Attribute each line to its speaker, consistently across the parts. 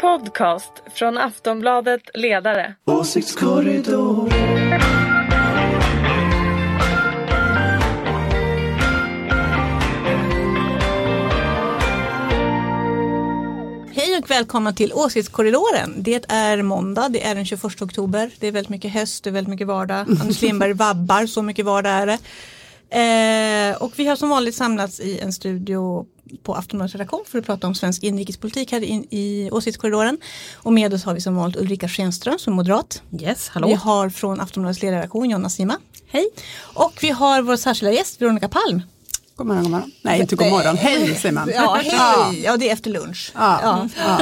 Speaker 1: podcast från Aftonbladet Ledare.
Speaker 2: Åsiktskorridor.
Speaker 3: Hej och välkomna till Åsiktskorridoren. Det är måndag, det är den 21 oktober. Det är väldigt mycket höst, det är väldigt mycket vardag. Anders Lindberg vabbar, så mycket vardag är det. Eh, och vi har som vanligt samlats i en studio på Aftonbladets redaktion för att prata om svensk inrikespolitik här i, i Åsiktskorridoren. Och med oss har vi som vanligt Ulrika Schenström som är moderat.
Speaker 4: Yes, hallå.
Speaker 3: Vi har från Aftonbladets ledarredaktion Jonna Sima. Hej. Och vi har vår särskilda gäst Veronica Palm.
Speaker 5: God morgon, god morgon. Nej, inte god morgon. Hej säger man.
Speaker 3: Ja, hej. Ja, det är efter lunch.
Speaker 5: Ja, ja.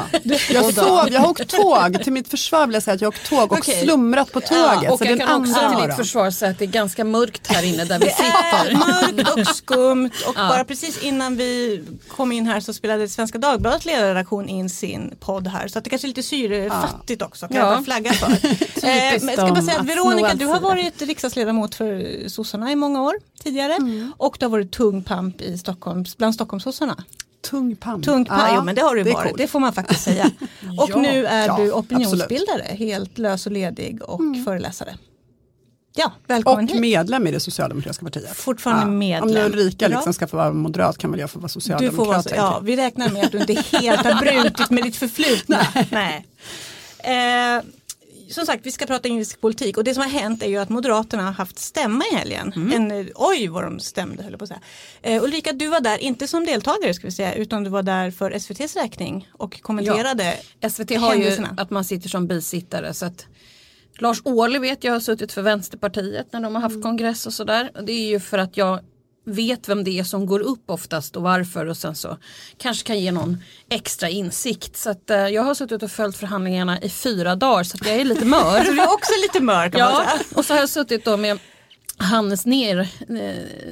Speaker 5: Jag, sov, jag har åkt tåg, till mitt försvar vill jag säga att jag har åkt tåg och
Speaker 3: Okej.
Speaker 5: slumrat på tåget.
Speaker 4: och
Speaker 5: så
Speaker 4: jag
Speaker 5: det är en
Speaker 4: kan också till ditt försvar säga att det är ganska mörkt här inne där vi
Speaker 3: Det är
Speaker 4: sitter.
Speaker 3: mörkt och skumt och bara precis innan vi kom in här så spelade Svenska Dagbladets ledarredaktion in sin podd här så att det kanske är lite syrefattigt också kan
Speaker 4: Ja.
Speaker 3: jag flagga för. eh, men jag ska bara
Speaker 5: dem
Speaker 3: säga att Veronica du har varit riksdagsledamot för sossarna i många år tidigare och du har varit tung pamp i Stockholms, bland Stockholmssossarna.
Speaker 5: Tung pamp.
Speaker 3: Tung pamp,
Speaker 5: Ja,
Speaker 3: jo men det har du
Speaker 5: är
Speaker 3: varit,
Speaker 5: coolt.
Speaker 3: det får man faktiskt säga. och
Speaker 4: Ja,
Speaker 3: nu är
Speaker 5: ja,
Speaker 3: du opinionsbildare, helt lös och ledig och föreläsare. Ja, välkommen
Speaker 5: Och
Speaker 3: hit.
Speaker 5: medlem i det socialdemokratiska partiet.
Speaker 3: Fortfarande medlem.
Speaker 5: Om nu Ulrika liksom ska få vara moderat kan väl jag få vara
Speaker 3: Du får
Speaker 5: socialdemokrat.
Speaker 3: vara, ja, vi räknar med att du inte helt har brutit med ditt förflutna. Nej. Eh, som sagt, vi ska prata indisk politik och det som har hänt är ju att Moderaterna har haft stämma i helgen. En, eh, oj vad de stämde höll jag på att säga. Eh, Ulrika, du var där, inte som deltagare ska vi säga, utan du var där för SVTs räkning och kommenterade
Speaker 4: SVT har ju att man sitter som bisittare så att Lars Ohly vet jag har suttit för Vänsterpartiet när de har haft kongress och sådär. Det är ju för att jag vet vem det är som går upp oftast och varför och sen så kanske kan ge någon extra insikt. Så att, eh, jag har suttit och följt förhandlingarna i fyra dagar så jag är lite mör.
Speaker 3: Du är också lite mörk kan man
Speaker 4: Ja,
Speaker 3: säga.
Speaker 4: och så har jag suttit då med Hannes Ner, eh,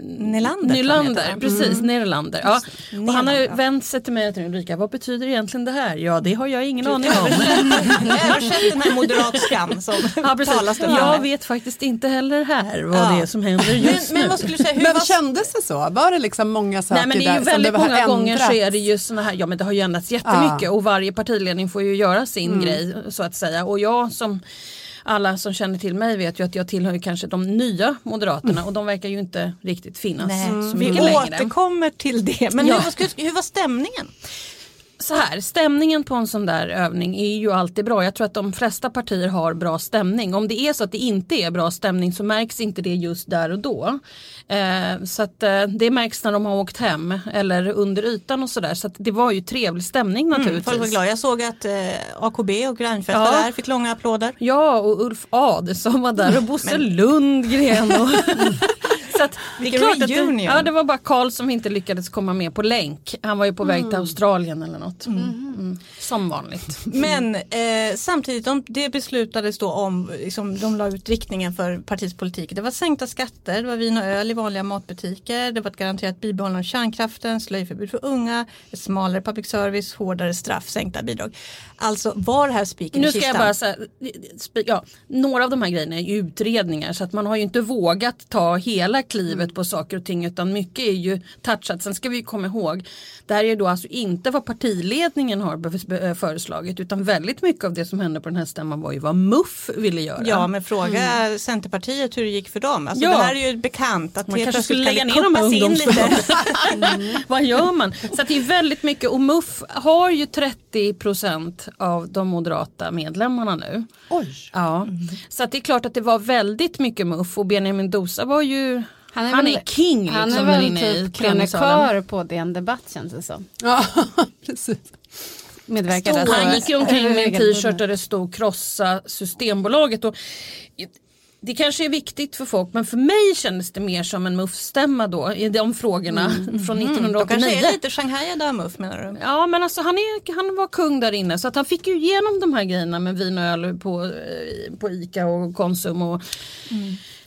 Speaker 3: Nylander.
Speaker 4: Nylander, precis, Nerlander. Ja. Och han har vänt sig till mig och till Ulrika, vad betyder egentligen det här? Ja det har jag ingen aning om.
Speaker 3: Översätt den här moderatskan som
Speaker 4: Ja,
Speaker 3: talas det
Speaker 4: Jag vet faktiskt inte heller här vad
Speaker 3: Ja.
Speaker 4: det är som händer
Speaker 3: Men,
Speaker 4: just
Speaker 3: men
Speaker 4: nu.
Speaker 3: vad skulle säga, hur
Speaker 5: Men
Speaker 3: var
Speaker 5: kändes det så? Var det liksom många saker
Speaker 4: Nej men det är ju
Speaker 5: där som
Speaker 4: väldigt
Speaker 5: har
Speaker 4: många gånger så
Speaker 5: ändrats?
Speaker 4: är det ju såna här, ja men det har ju ändrats jättemycket
Speaker 5: Ja.
Speaker 4: och varje partiledning får ju göra sin
Speaker 3: Mm.
Speaker 4: grej så att säga. Och jag som alla som känner till mig vet ju att jag tillhör kanske de nya moderaterna och de verkar ju inte riktigt finnas
Speaker 3: Nej,
Speaker 4: så
Speaker 3: vi
Speaker 4: mycket längre.
Speaker 3: återkommer till det. Men
Speaker 4: Ja.
Speaker 3: hur, skulle- hur var stämningen?
Speaker 4: Så här, stämningen på en sån där övning är ju alltid bra. Jag tror att de flesta partier har bra stämning. Om det är så att det inte är bra stämning så märks inte det just där och då. Eh, så att eh, det märks när de har åkt hem eller under ytan och sådär. Så att det var ju trevlig stämning naturligtvis.
Speaker 3: Folk var. Jag såg att eh, AKB och Reinfeldt
Speaker 4: Ja.
Speaker 3: där, fick långa applåder.
Speaker 4: Ja och Ulf Adelsohn var där och Bosse Lundgren. Och så att, det, är klart att det,
Speaker 3: reunion.
Speaker 4: ja, det var bara Karl som inte lyckades komma med på länk. Han var ju på väg till Australien eller något. Mm. Som vanligt.
Speaker 3: Men eh, samtidigt, de, det beslutades då om, liksom, de la ut riktningen för partiets politik. Det var sänkta skatter, det var vin och öl i vanliga matbutiker, det var ett garanterat bibehållande av kärnkraften, slöjförbud för unga, ett smalare public service, hårdare straff, sänkta bidrag. Alltså var det här spiken
Speaker 4: Nu
Speaker 3: i
Speaker 4: ska
Speaker 3: kistan?
Speaker 4: jag bara säga, ja, några av de här grejerna är ju utredningar så att man har ju inte vågat ta hela klivet på saker och ting utan mycket är ju touchat. Sen ska vi komma ihåg, det här är ju då alltså inte vad partiledningen har be- föreslagit utan väldigt mycket av det som hände på den här stämman var ju vad MUF ville göra.
Speaker 3: Ja men fråga Centerpartiet hur det gick för dem. Alltså,
Speaker 4: Ja.
Speaker 3: Det här är ju bekant att
Speaker 4: Man kanske skulle lägga ner de här
Speaker 3: in lite.
Speaker 4: Vad gör man? Så att det är väldigt mycket och MUF har ju 30% av de moderata medlemmarna nu.
Speaker 5: Oj.
Speaker 4: Ja, så att det är klart att det var väldigt mycket muff och Benjamin Dosa var ju han är,
Speaker 6: väl-
Speaker 4: king liksom
Speaker 6: Han är väl typ krönikör på DN Debatt känns det som.
Speaker 5: Ja, precis.
Speaker 6: Medverkade
Speaker 3: Stor-
Speaker 4: Han gick ju omkring med en t-shirt där det stod krossa Systembolaget. Och det kanske är viktigt för folk men för mig kändes det mer som en muffstämma då i de frågorna från
Speaker 3: De
Speaker 4: 1989.
Speaker 3: kanske är lite Shanghai MUF menar du?
Speaker 4: Ja men alltså han, är, han var kung där inne så att han fick ju igenom de här grejerna med vin och öl på, eh, på Ica och Konsum. Och,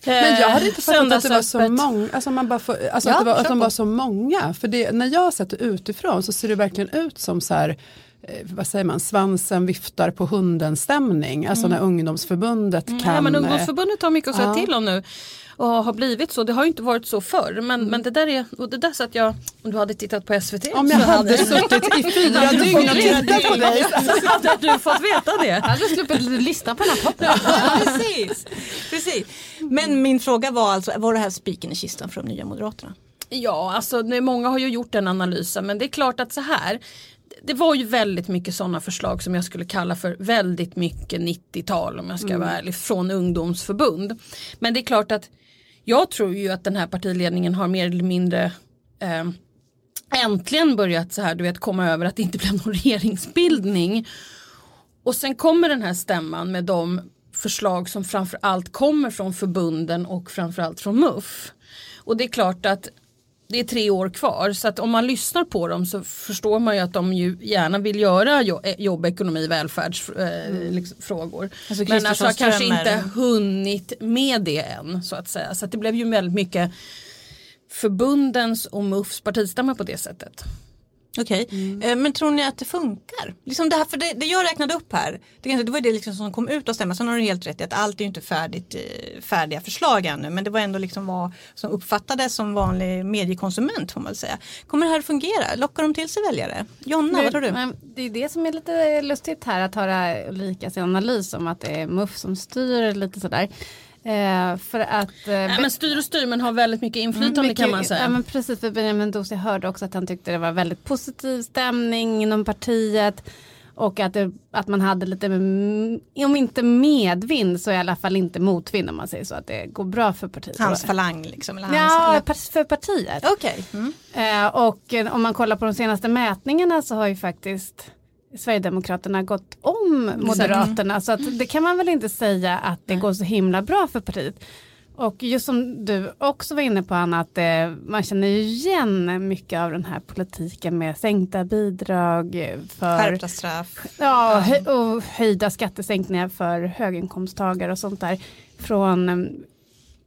Speaker 5: Men jag hade inte fattat att det var så
Speaker 4: söndagsöppet.
Speaker 5: många, alltså man bara får, alltså
Speaker 4: Ja,
Speaker 5: att, det var, att de var så många. För det, när jag har sett det utifrån så ser det verkligen ut som så här eh, vad säger man, svansen viftar på hunden-stämning. Alltså när ungdomsförbundet kan...
Speaker 4: Mm. Ja, men
Speaker 5: eh,
Speaker 4: ungdomsförbundet har mycket att säga
Speaker 5: ja.
Speaker 4: till om nu och har blivit så. Det har ju inte varit så förr men, men det där är, och det där så att jag, om du hade tittat på SVT
Speaker 5: Om jag
Speaker 4: så
Speaker 5: hade suttit i fyra dygn och tittat på dig.
Speaker 4: så hade du fått veta det.
Speaker 6: Jag hade sluppit lyssna på den här podden.
Speaker 3: Ja, precis. precis. Men min fråga var alltså, var det här spiken i kistan de nya moderaterna?
Speaker 4: Ja, alltså många har ju gjort den analysen men det är klart att så här det var ju väldigt mycket sådana förslag som jag skulle kalla för väldigt mycket 90-tal om jag ska vara ärlig från ungdomsförbund. Men det är klart att jag tror ju att den här partiledningen har mer eller mindre eh, äntligen börjat så här du vet komma över att det inte blev någon regeringsbildning. Och sen kommer den här stämman med de förslag som framför allt kommer från förbunden och framförallt från MUF. Och det är klart att det är tre år kvar så att om man lyssnar på dem så förstår man ju att de ju gärna vill göra eh, jobb, ekonomi, välfärdsfrågor. Eh, liksom, frågor.
Speaker 3: Alltså
Speaker 4: Men alltså har kanske inte hunnit med det än så att säga. Så att det blev ju väldigt mycket förbundens och MUFs partistämma på det sättet.
Speaker 3: Okej, Eh, men tror ni att det funkar? Liksom det, här, för det, det jag räknade upp här, det, det var det liksom som kom ut av stämman. Sen har du helt rätt i att allt är ju inte färdigt, eh, färdiga förslag ännu. Men det var ändå liksom vad som uppfattades som vanlig mediekonsument får man säga. Kommer det här att fungera? Lockar de till sig väljare? Jonna, vad tror du?
Speaker 6: Men det är det som är lite lustigt här att höra Ulrikas analys om att det är MUF som styr lite sådär. Eh, för att eh,
Speaker 4: Nej, men styr och styr men har väldigt mycket inflytande
Speaker 6: Mycket-
Speaker 4: kan man säga.
Speaker 6: Ja, men precis, för Benjamin Dosi hörde också att han tyckte det var väldigt positiv stämning inom partiet. Och att, det, att man hade lite, mm, om inte medvind så i alla fall inte motvind om man säger så. Att det går bra för partiet.
Speaker 3: Hans falang liksom? Eller hans,
Speaker 6: Ja,
Speaker 3: eller-
Speaker 6: för partiet.
Speaker 3: Okej. Mm.
Speaker 6: Eh, och eh, om man kollar på de senaste mätningarna så har ju faktiskt Sverigedemokraterna gått om Moderaterna. Så att det kan man väl inte säga att det går så himla bra för partiet. Och just som du också var inne på Anna, att eh, man känner ju igen mycket av den här politiken med sänkta bidrag eh, för
Speaker 3: Skärpta straff.
Speaker 6: Ja, och höjda skattesänkningar för höginkomsttagare och sånt där. Från eh,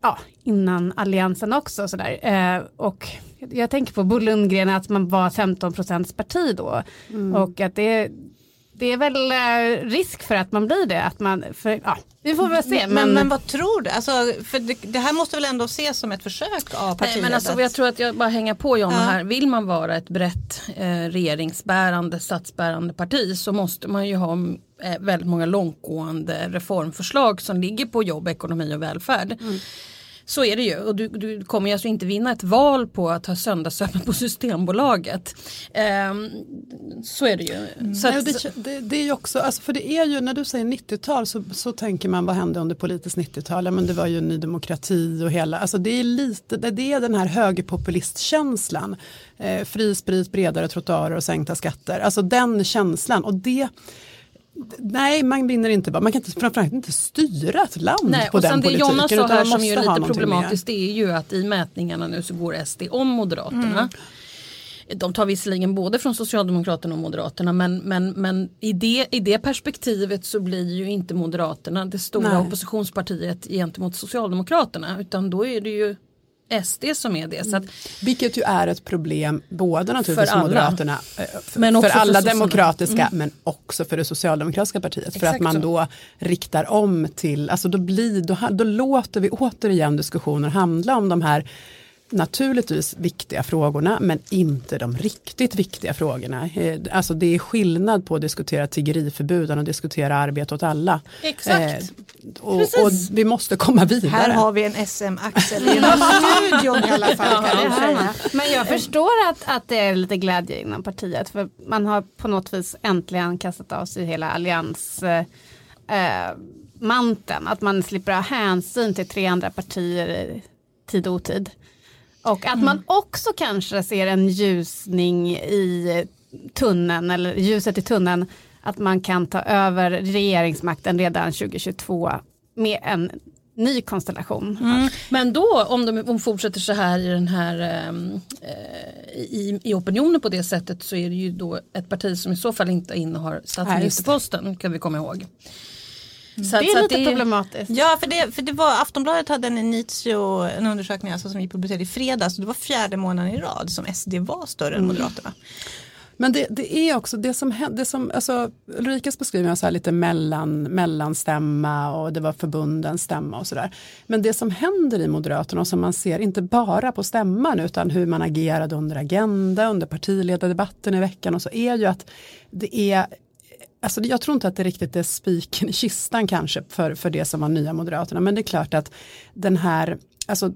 Speaker 6: ja, innan alliansen också. Sådär. Eh, och jag tänker på Bo Lundgren att man var 15 procents parti då. Och att det, det är väl eh, risk för att man blir det. Att man, för, ja, vi får väl se.
Speaker 3: Men,
Speaker 6: Men,
Speaker 3: men, vad tror du? Alltså, för det, det här måste väl ändå ses som ett försök av partiet?
Speaker 4: Nej, men alltså,
Speaker 3: att-
Speaker 4: jag tror att jag bara hänger på Jonna
Speaker 3: Ja.
Speaker 4: här. Vill man vara ett brett eh, regeringsbärande, statsbärande parti så måste man ju ha eh, väldigt många långtgående reformförslag som ligger på jobb, ekonomi och välfärd. Så är det ju och du, du kommer ju alltså inte vinna ett val på att ha söndagsöppet på Systembolaget. Ehm, så är det ju. Så
Speaker 5: Nej, och
Speaker 4: att,
Speaker 5: det, det, det är ju också, alltså för det är ju när du säger 90-tal så, så tänker man vad hände under politiskt 90-tal? Ja, men det var ju Ny Demokrati och hela, alltså det är lite, det, det är den här högerpopulistkänslan. Eh, fri sprit, bredare trottoarer och sänkta skatter. Alltså den känslan och det Nej, man vinner inte man kan inte, framförallt inte styra ett land
Speaker 4: Nej,
Speaker 5: på
Speaker 4: och
Speaker 5: den
Speaker 4: sen det
Speaker 5: politiken.
Speaker 4: Jonna sa här som är lite problematiskt det är ju att i mätningarna nu så går SD om Moderaterna. De tar visserligen både från Socialdemokraterna och Moderaterna men, men, men i, det, i det perspektivet så blir ju inte Moderaterna det stora
Speaker 5: Nej.
Speaker 4: oppositionspartiet gentemot Socialdemokraterna utan då är det ju SD som är det. Så att,
Speaker 5: Vilket ju är ett problem både naturligtvis
Speaker 4: För
Speaker 5: för
Speaker 4: alla.
Speaker 5: Moderaterna, eh, för,
Speaker 4: Men också
Speaker 5: för alla
Speaker 4: för
Speaker 5: demokratiska men också för det socialdemokratiska partiet. För
Speaker 4: Exakt
Speaker 5: att man
Speaker 4: så.
Speaker 5: då riktar om till, alltså då, blir, då, då låter vi återigen diskussioner handla om de här naturligtvis viktiga frågorna men inte de riktigt viktiga frågorna. Eh, Alltså det är skillnad på att diskutera tiggeriförbud än att diskutera arbete åt alla.
Speaker 4: Exakt.
Speaker 5: Eh, och, och vi måste komma vidare.
Speaker 3: Här har vi en SM-axel här studion i alla fall. Kan jag säga.
Speaker 6: Men jag förstår att, att det är lite glädje inom partiet. För man har på något vis äntligen kastat av sig hela allians eh, eh, manteln. Att man slipper ha hänsyn till tre andra partier i tid och otid. Och att man också kanske ser en ljusning i tunneln eller ljuset i tunneln. Att man kan ta över regeringsmakten redan 2022 med en ny konstellation.
Speaker 4: Men då om de, om fortsätter så här i den här ehm, eh, i, i opinionen på det sättet så är det ju då ett parti som i så fall inte innehar statsministerposten kan vi komma ihåg. Så att-
Speaker 6: Det
Speaker 4: så
Speaker 6: är
Speaker 4: att
Speaker 6: lite problematiskt.
Speaker 3: Ja, för det, för det var Aftonbladet hade en initio, en undersökning alltså, som vi publicerade i fredags. Det var fjärde månaden i rad som SD var större än Moderaterna.
Speaker 5: Men det, det är också det som hände, som, alltså, Ulrikas beskrivning var så här lite mellan, mellanstämma och det var förbundens stämma och sådär. Men det som händer i Moderaterna och som man ser, inte bara på stämman utan hur man agerade under Agenda, under partiledardebatten i veckan och så, är ju att det är Alltså jag tror inte att det riktigt är spiken i kistan kanske för, för det som var nya Moderaterna, men det är klart att den här alltså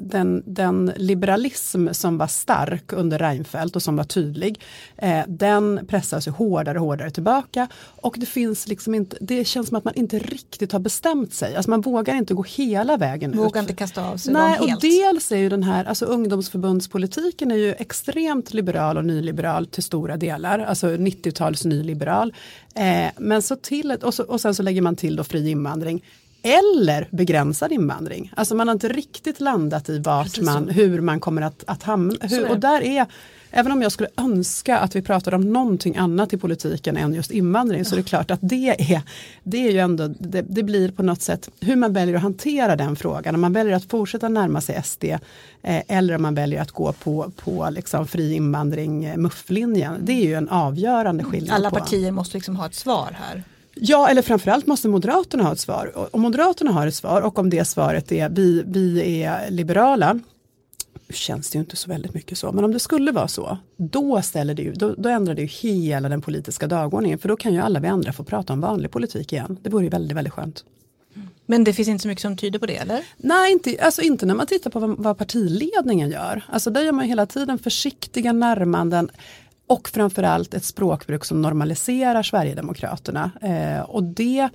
Speaker 5: den, den, liberalism som var stark under Reinfeldt och som var tydlig, eh, den pressas ju hårdare och hårdare tillbaka. Och det finns liksom inte, det känns som att man inte riktigt har bestämt sig. Alltså man vågar inte gå hela vägen
Speaker 3: vågar
Speaker 5: ut.
Speaker 3: inte kasta av sig
Speaker 5: Nej,
Speaker 3: dem helt.
Speaker 5: och dels är ju den här, alltså ungdomsförbundspolitiken är ju extremt liberal och nyliberal till stora delar, alltså 90-tals nyliberal. Eh, men så till, och, så, och sen så lägger man till då fri invandring eller begränsad invandring. Alltså man har inte riktigt landat i vart man, hur man kommer att, att hamna. Hur, och där är, även om jag skulle önska att vi pratade om någonting annat i politiken än just invandring, så är det klart att det är, det är ju ändå, det, det blir på något sätt hur man väljer att hantera den frågan. Om man väljer att fortsätta närma sig SD eh, eller om man väljer att gå på, på liksom fri invandring, eh, mufflinjen. Det är ju en avgörande skillnad.
Speaker 3: Alla
Speaker 5: på.
Speaker 3: partier måste liksom ha ett svar här.
Speaker 5: Ja, eller framförallt måste Moderaterna ha ett svar. Om Moderaterna har ett svar och om det svaret är vi, vi är liberala, känns det ju inte så väldigt mycket så, men om det skulle vara så, då, ställer det ju, då, då ändrar det ju hela den politiska dagordningen, för då kan ju alla vi andra få prata om vanlig politik igen. Det vore ju väldigt, väldigt skönt.
Speaker 3: Men det finns inte så mycket som tyder på det eller?
Speaker 5: Nej, inte, alltså inte när man tittar på vad, vad partiledningen gör. Alltså där gör man hela tiden försiktiga närmanden och framförallt ett språkbruk som normaliserar Sverigedemokraterna. Eh, och det,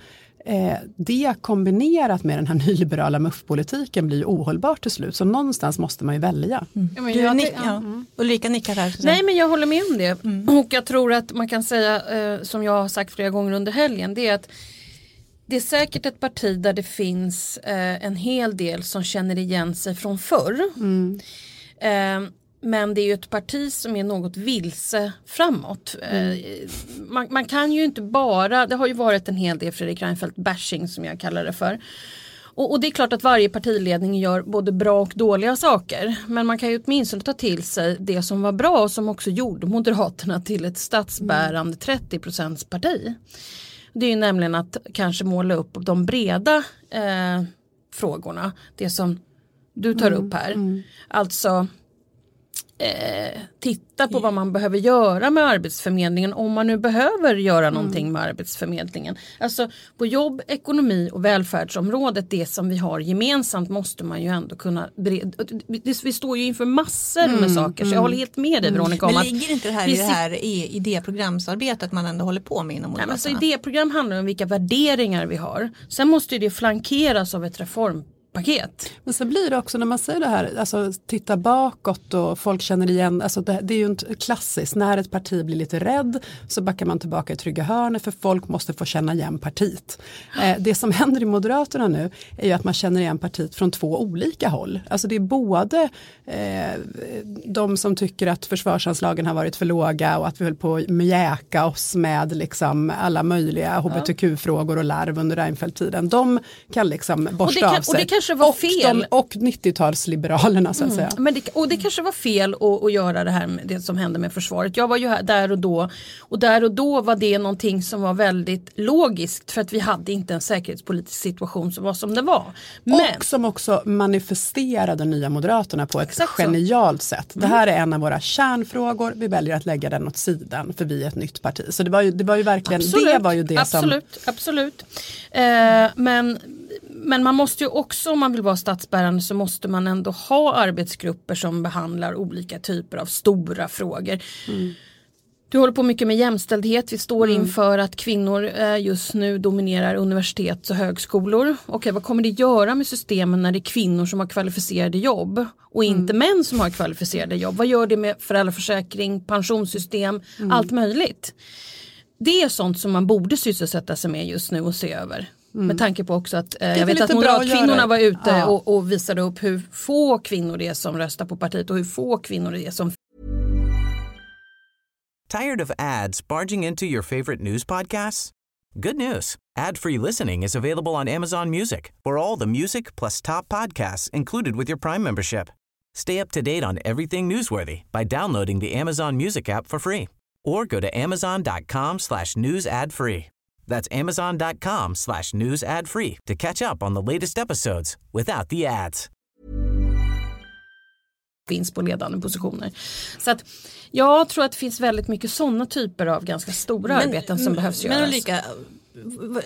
Speaker 5: eh, det kombinerat med den här nyliberala muffpolitiken blir ju ohållbart till slut. Så någonstans måste man ju välja.
Speaker 4: Ja, men
Speaker 3: Du,
Speaker 4: jag-
Speaker 3: nick,
Speaker 4: ja, mm.
Speaker 3: Ulrika nickar säga.
Speaker 4: Nej men jag håller med om det. Och jag tror att man kan säga eh, som jag har sagt flera gånger under helgen. Det är att det är säkert ett parti där det finns eh, en hel del som känner igen sig från förr. Men det är ju ett parti som är något vilse framåt. Eh, man, man kan ju inte bara, det har ju varit en hel del Fredrik Reinfeldt bashing som jag kallar det för. Och, och det är klart att varje partiledning gör både bra och dåliga saker. Men man kan ju åtminstone ta till sig det som var bra och som också gjorde Moderaterna till ett statsbärande 30% parti. Det är ju nämligen att kanske måla upp de breda eh, frågorna. Det som du tar upp här. Alltså eh, titta på vad man behöver göra med Arbetsförmedlingen om man nu behöver göra någonting med Arbetsförmedlingen. Alltså på jobb, ekonomi och välfärdsområdet, det som vi har gemensamt måste man ju ändå kunna Vi står ju inför massor med saker så jag håller helt med dig Veronica om
Speaker 3: Men ligger inte det här i det här idéprogramsarbetet man ändå håller på med inom
Speaker 4: Nej, men alltså, idéprogram handlar om vilka värderingar vi har. Sen måste det flankeras av ett reformpaket.
Speaker 5: Men sen blir det också när man säger det här, alltså titta bakåt och folk känner igen, alltså det, det är ju inte klassiskt, när ett parti blir lite rädd så backar man tillbaka i trygga hörnet för folk måste få känna igen partiet. Eh, det som händer i Moderaterna nu är ju att man känner igen partiet från två olika håll. Alltså det är både eh, de som tycker att försvarsanslagen har varit för låga och att vi höll på att mjäka oss med liksom alla möjliga hbtq-frågor och larv under Reinfeldt-tiden. De kan liksom borsta
Speaker 4: kan-
Speaker 5: av sig.
Speaker 4: Kanske var
Speaker 5: och
Speaker 4: fel.
Speaker 5: De, och 90-talsliberalerna så att säga.
Speaker 4: Men det, och det kanske var fel att, att göra det här med det som hände med försvaret. Jag var ju här där och då och där och då var det någonting som var väldigt logiskt för att vi hade inte en säkerhetspolitisk situation som var som det var. Men
Speaker 5: Och som också manifesterade Nya Moderaterna på ett
Speaker 4: Exakt så.
Speaker 5: genialt sätt. Det här är en av våra kärnfrågor, vi väljer att lägga den åt sidan för vi är ett nytt parti. Så det var ju, det var ju verkligen, det var ju det som...
Speaker 4: absolut, absolut. Eh, men, men man måste ju också om man vill vara statsbärande så måste man ändå ha arbetsgrupper som behandlar olika typer av stora frågor. Du håller på mycket med jämställdhet. Vi står inför att kvinnor eh, just nu dominerar universitet och högskolor. Okej, vad kommer det göra med systemen när det är kvinnor som har kvalificerade jobb och inte män som har kvalificerade jobb? Vad gör det med föräldraförsäkring, pensionssystem, allt möjligt? Det är sånt som man borde sysselsätta sig med just nu och se över. Med tanke på också att eh, jag vet att moderatkvinnorna var ute
Speaker 5: Ja.
Speaker 4: och, och visade upp hur få kvinnor det är som röstar på partiet och hur få kvinnor det är som
Speaker 7: Tired of ads barging into your favorite news podcasts? Good news. Ad-free listening is available on Amazon Music for all the music plus top podcasts included with your Prime membership. Stay up to date on everything newsworthy by downloading the Amazon Music app for free or go to amazon.com slash news ad free. That's amazon.com slash news ad free to catch up on the latest episodes without the ads.
Speaker 4: finns på ledande positioner. Så att jag tror att det finns väldigt mycket sådana typer av ganska stora arbeten som behövs
Speaker 3: men
Speaker 4: göras.
Speaker 3: Ulrika,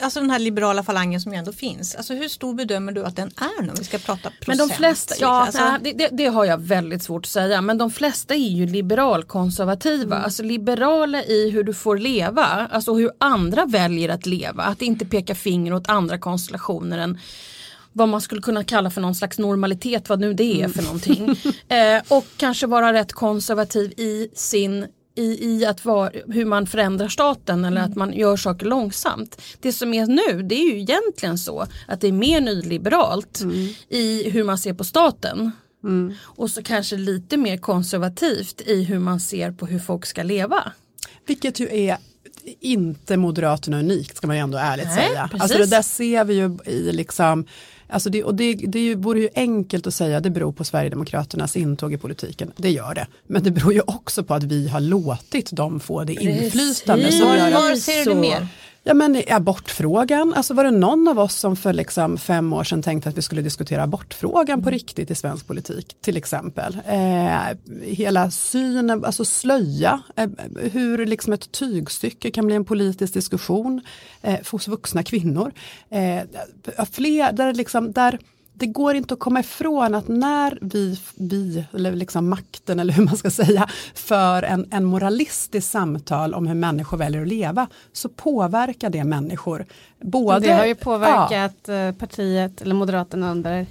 Speaker 3: alltså den här liberala falangen som ändå finns. Alltså hur stor bedömer du att den är nu? Vi ska prata procent.
Speaker 4: Men de flesta, ja,
Speaker 3: Alltså,
Speaker 4: nej, det, det, det har jag väldigt svårt att säga. Men de flesta är ju liberalkonservativa.
Speaker 3: Mm.
Speaker 4: Alltså liberala i hur du får leva. Alltså hur andra väljer att leva. Att inte peka finger åt andra konstellationer än vad man skulle kunna kalla för någon slags normalitet, vad nu det är för någonting. eh, och kanske vara rätt konservativ i sin i, i att vara, hur man förändrar staten eller att man gör saker långsamt. Det som är nu det är ju egentligen så att det är mer nyliberalt i hur man ser på staten. Och så kanske lite mer konservativt i hur man ser på hur folk ska leva.
Speaker 5: Vilket ju är inte Moderaterna unikt ska man ju ändå ärligt
Speaker 4: Nej,
Speaker 5: säga.
Speaker 4: precis.
Speaker 5: Alltså det där ser vi ju i liksom Alltså det, och det, det vore ju enkelt att säga det beror på Sverigedemokraternas intåg i politiken. Det gör det. Men det beror ju också på att vi har låtit dem få det inflytande.
Speaker 4: Precis.
Speaker 5: Som
Speaker 3: var,
Speaker 5: gör att,
Speaker 3: var ser du det mer?
Speaker 5: Ja men abortfrågan, alltså var det någon av oss som för liksom fem år sedan tänkte att vi skulle diskutera abortfrågan på riktigt i svensk politik till exempel. Eh, hela synen, alltså slöja, eh, hur liksom ett tygstycke kan bli en politisk diskussion eh, hos vuxna kvinnor. Eh, fler, där, liksom, där det går inte att komma ifrån att när vi, vi eller liksom makten eller hur man ska säga, för en, en moralistisk samtal om hur människor väljer att leva så påverkar det människor. Både,
Speaker 6: det har ju
Speaker 5: ja,
Speaker 6: påverkat eh, partiet, eller Moderaterna under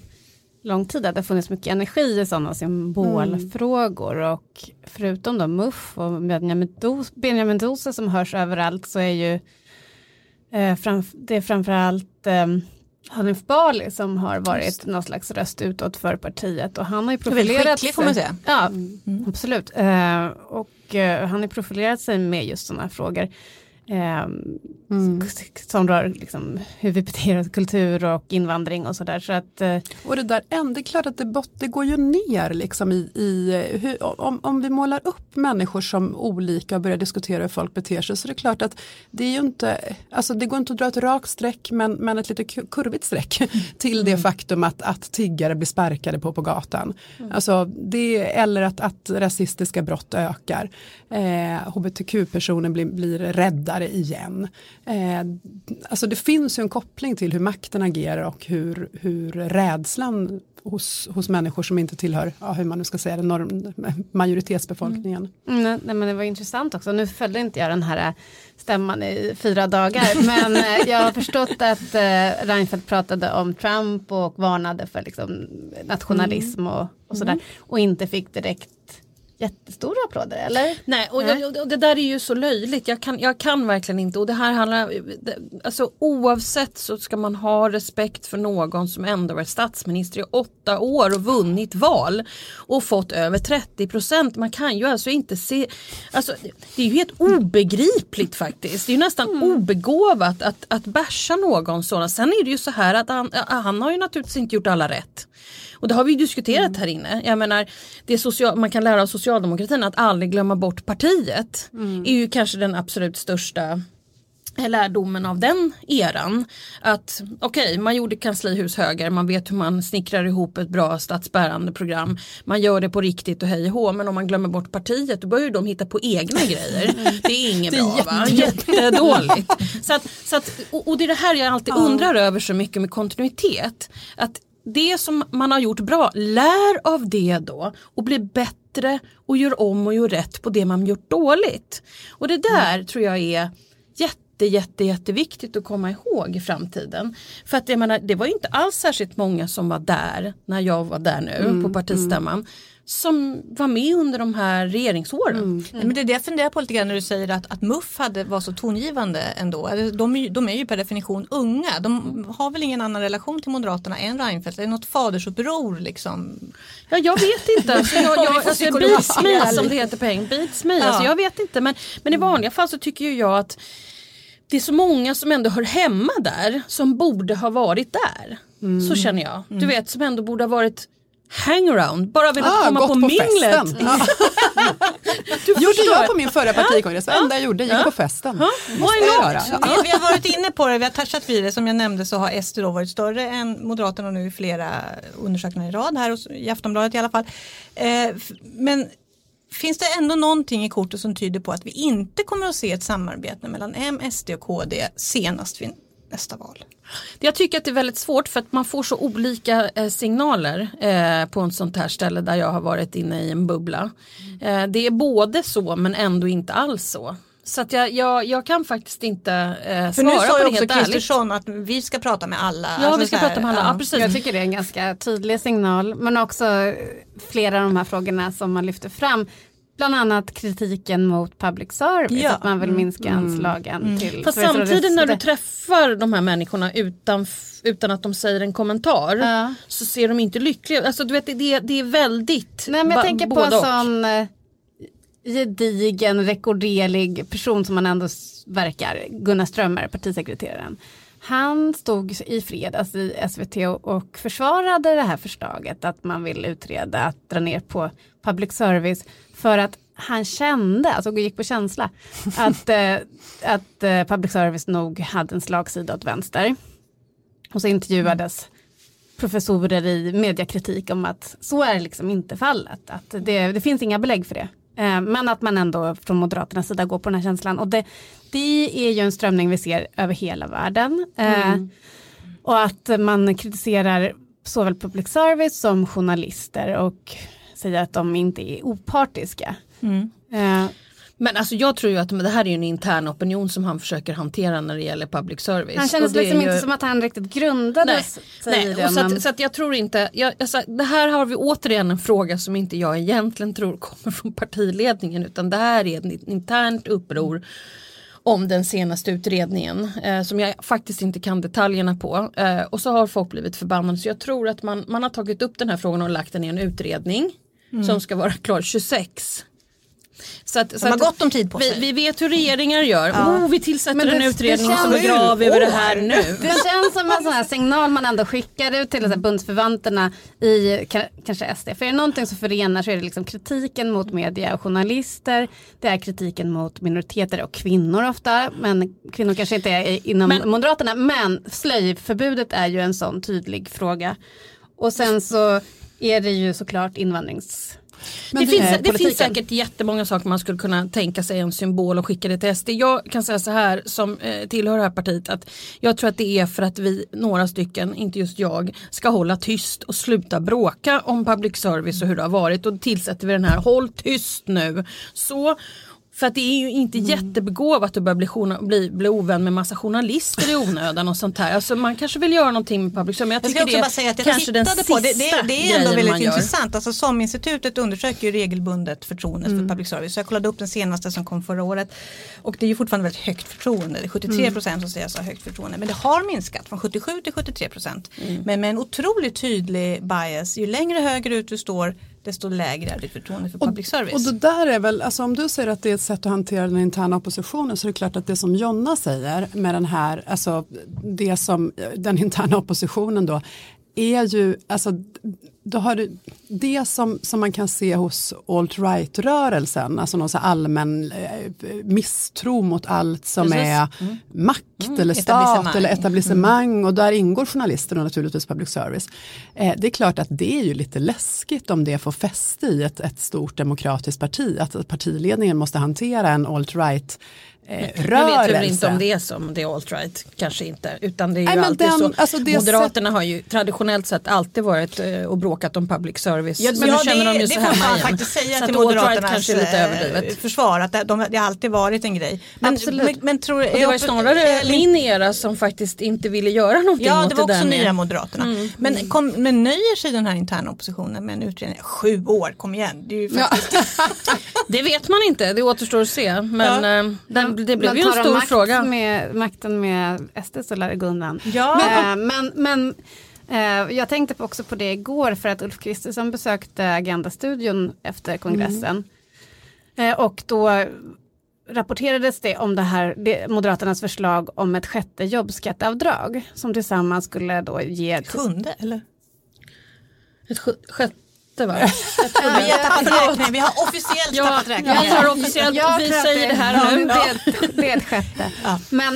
Speaker 6: lång tid, att det har funnits mycket energi i sådana symbolfrågor. Och förutom då MUF och Benjamin Dos- Benjamin Dose som hörs överallt så är ju eh, fram, det är framförallt eh, Hanif Bali som har varit någon slags röst utåt för partiet och han har ju profilerat
Speaker 3: skicklig får man säga.
Speaker 6: Ja, absolut. Eh, och eh, han har profilerat sig med just sådana här frågor. Eh, Som rör liksom, hur vi beter oss, kultur och invandring och sådär. Så att, eh,
Speaker 5: Och det där, det är klart att det, bot- det går ju ner liksom i, i hur, om, om vi målar upp människor som olika och börjar diskutera hur folk beter sig så det är klart att det är ju inte, alltså det går inte att dra ett rakt streck men, men ett lite ku- kurvigt streck till det faktum att, att tiggare blir sparkade på på gatan. Alltså det, eller att, att rasistiska brott ökar. Eh, HBTQ-personer blir, blir räddare igen. Eh, alltså det finns ju en koppling till hur makten agerar och hur, hur rädslan hos, hos människor som inte tillhör, ja, hur man nu ska säga det, norm, majoritetsbefolkningen.
Speaker 6: mm, nej, men det var intressant också. Nu följde inte jag den här eh, stämman i fyra dagar. men eh, jag har förstått att eh, Reinfeldt pratade om Trump och varnade för liksom, nationalism och, och sådär. Och inte fick direkt jättestora applåder, eller?
Speaker 4: Nej, och,
Speaker 6: Nej.
Speaker 4: och, och det där är ju så löjligt. Jag kan, jag kan verkligen inte. Och det här handlar, alltså oavsett så ska man ha respekt för någon som ändå varit statsminister i åtta år och vunnit val och fått över 30 procent. Man kan ju alltså inte se, alltså det är ju helt obegripligt faktiskt. Det är ju nästan obegåvat att, att basha någon sådan. Sen är det ju så här att han, han har ju naturligtvis inte gjort alla rätt. Och det har vi diskuterat här inne. Jag menar, det social, man kan lära av socialdemokratin att aldrig glömma bort partiet. är ju kanske den absolut största lärdomen av den eran. Att okej, man gjorde kanslihus höger, man vet hur man snickrar ihop ett bra statsbärande program. Man gör det på riktigt och hej och hå, men om man glömmer bort partiet då börjar de hitta på egna grejer. Det är inget bra va? Jättedåligt. Så att, så att, och, och det är det här jag alltid undrar över så mycket med kontinuitet. Att det som man har gjort bra, lär av det då och bli bättre och gör om och gör rätt på det man gjort dåligt. Och det där tror jag är jätte, jätte, jätteviktigt att komma ihåg i framtiden. För att jag menar, det var ju inte alls särskilt många som var där när jag var där nu på partistämman som var med under de här regeringsåren.
Speaker 3: Nej, Men det är det jag funderar på lite grann när du säger att, att MUF hade, var så tongivande ändå. Alltså, De är, ju- de är ju per definition unga. De har väl ingen annan relation till Moderaterna än Reinfeldt. Det är något fadersuppror liksom.
Speaker 4: Ja, jag vet inte. Alltså, jag, jag, alltså, beats me som det heter på engelska. Beats me. Alltså,
Speaker 3: Ja.
Speaker 4: jag vet inte. Men, men i vanliga fall så tycker ju jag att det är så många som ändå hör hemma där som borde ha varit där. Så känner jag. Du vet som ändå borde ha varit hangaround, bara velat
Speaker 5: Ah,
Speaker 4: komma på,
Speaker 5: på
Speaker 4: minglet.
Speaker 5: festen. Ja. gjorde jag på min förra partikongress, det enda jag gjorde, gick på festen. Ja.
Speaker 3: Vi, vi har varit inne på det, vi har touchat vid det. Som jag nämnde så har SD då varit större än Moderaterna nu i flera undersökningar i rad här i Aftonbladet i alla fall. Eh, men finns det ändå någonting i kortet som tyder på att vi inte kommer att se ett samarbete mellan M, SD och KD senast vid nästa val?
Speaker 4: Jag tycker att det är väldigt svårt för att man får så olika eh, signaler eh, på ett sånt här ställe där jag har varit inne i en bubbla. Eh, det är både så men ändå inte alls så. Så att jag, jag, jag kan faktiskt inte eh,
Speaker 3: För nu
Speaker 4: svara
Speaker 3: sa
Speaker 4: på
Speaker 3: ju
Speaker 4: det
Speaker 3: också
Speaker 4: helt ärligt.
Speaker 3: Kristersson att vi ska prata med alla.
Speaker 4: Ja
Speaker 3: Alltså
Speaker 4: vi ska
Speaker 3: här,
Speaker 4: prata med alla, ja, precis.
Speaker 6: Jag tycker det är en ganska tydlig signal men också flera av de här frågorna som man lyfter fram. Bland annat kritiken mot public service,
Speaker 3: Ja.
Speaker 6: att man vill minska anslagen till
Speaker 4: Fast samtidigt när du träffar de här människorna utan, utan att de säger en kommentar
Speaker 6: Ja.
Speaker 4: så ser de inte lyckliga. Alltså, du vet, det, det är väldigt
Speaker 6: Nej men jag tänker på en sån eh, gedigen, rekorderlig person som man ändå verkar, Gunnar Strömmer, partisekreteraren. Han stod i fredags i SVT och försvarade det här förslaget att man vill utreda att dra ner på public service för att han kände, alltså gick på känsla, att, eh, att eh, public service nog hade en slagsida åt vänster. Och så intervjuades professorer i mediekritik om att så är liksom inte fallet. Att det, det finns inga belägg för det. Eh, Men att man ändå från Moderaternas sida går på den här känslan. Och det, det är ju en strömning vi ser över hela världen. Eh, Och att man kritiserar såväl public service som journalister och säger att de inte är opartiska. Eh,
Speaker 4: Men alltså jag tror ju att men det här är ju en intern opinion som han försöker hantera när det gäller public service.
Speaker 6: Han kändes liksom
Speaker 4: ju-
Speaker 6: inte som att han riktigt grundades
Speaker 4: Nej, nej.
Speaker 6: det.
Speaker 4: Och så,
Speaker 6: men-
Speaker 4: att, så att jag tror inte, jag, alltså, det här har vi återigen en fråga som inte jag egentligen tror kommer från partiledningen utan det här är ett internt uppror om den senaste utredningen eh, som jag faktiskt inte kan detaljerna på. Eh, och så har folk blivit förbannade så jag tror att man, man har tagit upp den här frågan och lagt den i en utredning
Speaker 3: Mm.
Speaker 4: som ska vara klar 26. Så att, så
Speaker 3: har
Speaker 4: att
Speaker 3: gott om tid på
Speaker 4: vi,
Speaker 3: sig.
Speaker 4: vi vet hur regeringar gör. Oh, vi tillsätter
Speaker 6: Men det-
Speaker 4: en
Speaker 6: det
Speaker 4: utredning och så begraver vi det här nu.
Speaker 6: Det känns som en sån här signal man ändå skickar ut till bundsförvanterna i ka- kanske SD. För är det någonting som förenar så är det liksom kritiken mot media och journalister. Det är kritiken mot minoriteter och kvinnor ofta. Men kvinnor kanske inte är inom
Speaker 4: Men-
Speaker 6: Moderaterna. Men slöjförbudet är ju en sån tydlig fråga. Och sen så är det ju såklart invandrings...
Speaker 4: det,
Speaker 6: det-
Speaker 4: finns,
Speaker 6: eh,
Speaker 4: det finns säkert jättemånga saker man skulle kunna tänka sig en symbol och skicka det till SD. Jag kan säga så här som eh, tillhör det här partiet att jag tror att det är för att vi, några stycken, inte just jag, ska hålla tyst och sluta bråka om public service och hur det har varit och tillsätter vi den här håll tyst nu. Så för att det är ju inte
Speaker 3: Mm.
Speaker 4: jättebegåvat att börja bli, bli, bli ovän med massa journalister i onödan och sånt här. Alltså man kanske vill göra någonting med public service jag
Speaker 3: Jag ska också
Speaker 4: det
Speaker 3: bara säga att jag
Speaker 4: kanske den
Speaker 3: tittade på det. Det, det är ändå väldigt intressant. Alltså, SOM-institutet undersöker ju regelbundet förtroendet
Speaker 4: Mm.
Speaker 3: för public service. Så jag kollade upp den senaste som kom förra året. Och det är ju fortfarande väldigt högt förtroende. Det är 73 procent
Speaker 4: Mm.
Speaker 3: som säger sig ha högt förtroende. Men det har minskat från 77 till 73 procent.
Speaker 4: Mm.
Speaker 3: Men med en otroligt tydlig bias. Ju längre högerut du står desto lägre är ditt förtroende för public service.
Speaker 5: Och det där är väl, alltså om du säger att det är ett sätt att hantera den interna oppositionen så är det klart att det som Jonna säger med den här, alltså det som den interna oppositionen då är ju, alltså då har du det som, som man kan se hos alt-right-rörelsen, alltså någon allmän eh, misstro mot allt som
Speaker 3: Precis.
Speaker 5: är makt eller stat eller etablissemang och där ingår journalister och naturligtvis public service. Eh, det är klart att det är ju lite läskigt om det får fäste i ett, ett stort demokratiskt parti, att partiledningen måste hantera en alt-right eh,
Speaker 4: Jag vet väl
Speaker 5: rörelse.
Speaker 4: inte om det är som det är alt-right, kanske inte. Utan det är ju
Speaker 5: Nej,
Speaker 4: alltid
Speaker 5: den-
Speaker 4: så.
Speaker 5: alltså det
Speaker 4: Moderaterna har ju traditionellt sett alltid varit eh, och bråkat om public service.
Speaker 3: Ja,
Speaker 4: men nu känner
Speaker 3: det,
Speaker 4: de ju
Speaker 3: det
Speaker 4: så
Speaker 3: får
Speaker 4: hemma
Speaker 3: man
Speaker 4: igen.
Speaker 3: faktiskt säga
Speaker 4: så
Speaker 3: till Moderaternas
Speaker 4: kanske är lite
Speaker 3: eh,
Speaker 4: överdrivet.
Speaker 3: försvar att det, de, det har alltid varit en grej. Men,
Speaker 6: Absolut.
Speaker 3: men, men tror,
Speaker 4: Och det var ju snarare min era som faktiskt inte ville göra någonting
Speaker 3: Ja,
Speaker 4: åt
Speaker 3: det var också
Speaker 4: där med-
Speaker 3: nya Moderaterna. Men, kom, men nöjer sig den här interna oppositionen med en utredning? Sju år, kom igen. Det är ju faktiskt,
Speaker 4: Det vet man inte, det återstår att se. Men eh, den, det blev
Speaker 6: Men
Speaker 4: ju en stor
Speaker 6: makt
Speaker 4: fråga.
Speaker 6: Med, makten med SD så lär det gå undan.
Speaker 3: Ja.
Speaker 6: Eh, men men eh, jag tänkte på- också på det igår för att Ulf Kristersson besökte Agenda-studion efter kongressen. Eh, och då rapporterades det om det här, det, Moderaternas förslag om ett sjätte jobbskatteavdrag som tillsammans skulle då ge
Speaker 3: sjunde eller?
Speaker 4: Ett sjö- sjätte va?
Speaker 3: Vi har tappat räkningen, vi har officiellt
Speaker 4: Ja,
Speaker 3: tappat räkningen.
Speaker 4: jag tar officiellt,
Speaker 6: Jag
Speaker 4: vi säger det här nu.
Speaker 6: Det det är ett sjätte. Men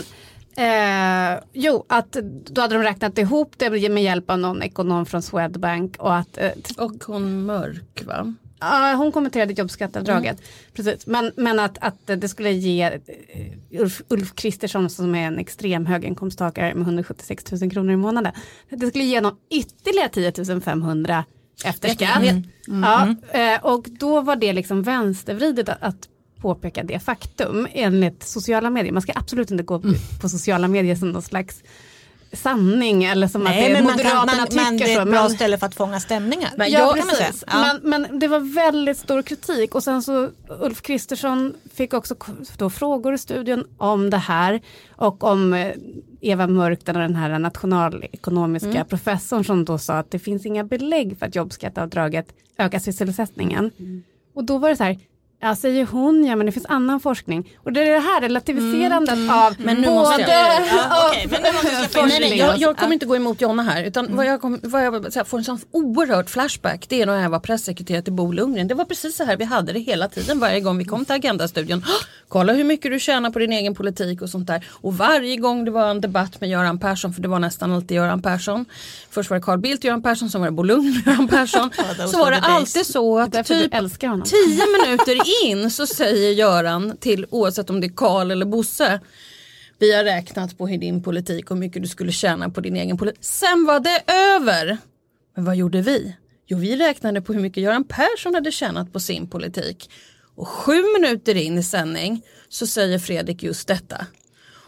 Speaker 6: eh, jo, att då hade de räknat ihop det med hjälp av någon ekonom från Swedbank och att eh,
Speaker 4: Och hon mörk va?
Speaker 6: Ja, hon kommenterade jobbskatteavdraget. Precis. Men, men att, att det skulle ge eh, Ulf, Ulf Kristersson som är en extrem höginkomsttagare med 176 000 kronor i månaden. Det skulle ge honom ytterligare 10 500 efter skatt. Ja, eh, och då var det liksom vänstervridet att, påpeka det faktum enligt sociala medier. Man ska absolut inte gå på sociala medier som någon slags sanning eller som att det
Speaker 3: Nej, men man
Speaker 6: Moderaterna
Speaker 3: kan, man,
Speaker 6: tycker
Speaker 3: men det är
Speaker 6: så.
Speaker 3: ett bra
Speaker 6: men-
Speaker 3: ställe för att fånga stämningar.
Speaker 6: ja,
Speaker 3: jag, man
Speaker 6: precis.
Speaker 3: Ja.
Speaker 6: Men, men det var väldigt stor kritik och sen så Ulf Kristersson fick också då frågor i studion om det här och om eh, Eva Mörk, den, den här nationalekonomiska
Speaker 3: Mm.
Speaker 6: professorn som då sa att det finns inga belägg för att jobbskatteavdraget ökar sysselsättningen.
Speaker 3: Mm.
Speaker 6: Och då var det så här, ja säger hon, ja men det finns annan forskning. Och det är det här relativiserandet
Speaker 3: Mm.
Speaker 6: av
Speaker 4: Men nu
Speaker 6: både
Speaker 4: måste jag-
Speaker 3: Ja, okej, men nu måste jag
Speaker 4: Nej, nej, jag, jag kommer inte gå emot Jonna här utan vad jag, kom, vad jag så här, får en sån oerhörd flashback det är när jag var pressekreterare till Bo Lundgren. Det var precis så här vi hade det hela tiden varje gång vi kom till Agendastudion. "Hå! Kolla hur mycket du tjänar på din egen politik och sånt där. Och varje gång det var en debatt med Göran Persson, för det var nästan alltid Göran Persson. Först var det Carl Bildt och Göran Persson, sen var det Bo Lundgren och Göran Persson. så var det alltid så att typ
Speaker 6: du älskar honom.
Speaker 4: tio minuter in så säger Göran till oavsett om det är Karl eller Bosse vi har räknat på hur din politik och hur mycket du skulle tjäna på din egen politik. Sen var det över. Men vad gjorde vi? Jo, vi räknade på hur mycket Göran Persson hade tjänat på sin politik. Och sju minuter in i sändning så säger Fredrik just detta.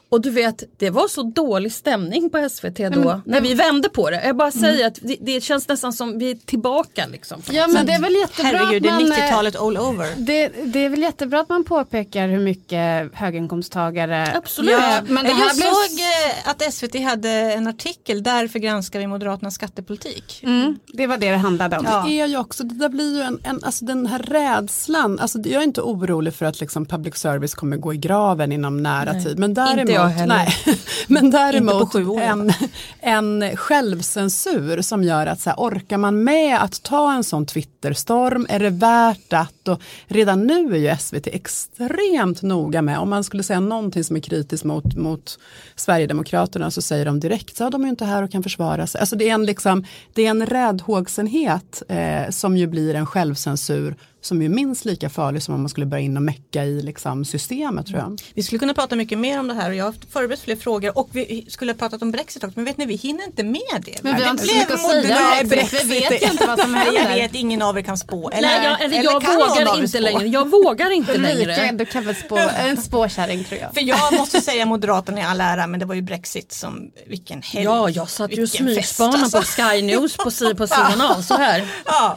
Speaker 4: Och du vet, det var så dålig stämning på SVT då när vi vände på det. Jag bara säger att det, det känns nästan som vi är tillbaka liksom.
Speaker 6: Ja men det är väl jättebra
Speaker 3: Herregud, det är
Speaker 6: att man, eh,
Speaker 3: 90-talet all over.
Speaker 6: Det, det är väl jättebra att man påpekar hur mycket höginkomsttagare...
Speaker 4: Absolut.
Speaker 6: Ja, men det här
Speaker 3: jag
Speaker 6: blev...
Speaker 3: såg eh, att SVT hade en artikel, därför granskar vi Moderaternas skattepolitik.
Speaker 6: Mm, det var det det handlade om.
Speaker 3: Ja.
Speaker 5: Det är ju också, det där blir ju en, en alltså den här rädslan, alltså jag är inte orolig för att liksom public service kommer gå i graven inom nära tid. Men däremot,
Speaker 4: jag heller.
Speaker 5: Nej, men däremot en, en självcensur som gör att så här, orkar man med att ta en sån Twitterstorm, är det värt att? Och redan nu är ju SVT extremt noga med, om man skulle säga någonting som är kritiskt mot, mot Sverigedemokraterna så säger de direkt, så de är inte här och kan försvara sig. Alltså det är en, liksom, det är en räddhågsenhet eh, som ju blir en självcensur som är minst lika farlig som om man skulle börja in och mecka i liksom, systemet tror jag.
Speaker 3: Vi skulle kunna prata mycket mer om det här och jag har förberett fler frågor och vi skulle ha pratat om Brexit också men vet ni vi hinner inte med det.
Speaker 6: Men vi har inte så mycket att säga Brexit. Vi vet ju inte vad som händer.
Speaker 3: Jag vet, ingen av er kan spå. Eller,
Speaker 4: Nej, jag, eller
Speaker 3: eller
Speaker 4: jag vågar inte
Speaker 3: spå?
Speaker 4: längre. Jag vågar inte längre.
Speaker 6: du kan väl spå, en spåkärring tror jag.
Speaker 3: För jag måste säga Moderaterna i all ära men det var ju Brexit som, vilken helg.
Speaker 4: Ja, jag satt ju och smygspanade
Speaker 3: alltså.
Speaker 4: på Sky News på, på sidan av så här.
Speaker 3: Ja.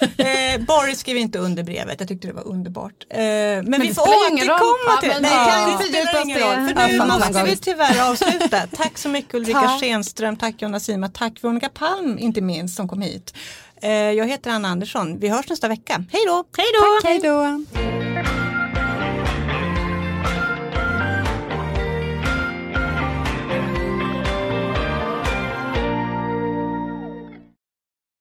Speaker 3: Eh, Boris skrev inte under brevet, jag tyckte det var underbart. Eh, men, vi
Speaker 6: det
Speaker 3: får återkomma
Speaker 6: Ja,
Speaker 3: till
Speaker 6: men
Speaker 3: det.
Speaker 6: vi kan
Speaker 3: det spelar ingen roll. För
Speaker 6: Ja,
Speaker 3: nu måste vi tyvärr avsluta. Tack så mycket Ulrika
Speaker 6: Tack.
Speaker 3: Schenström, tack Jonna Sima, tack Veronica Palm inte minst som kom hit. Eh, jag heter Anna Andersson, vi hörs nästa vecka. Hej då!
Speaker 4: Hej då!
Speaker 5: Hej då!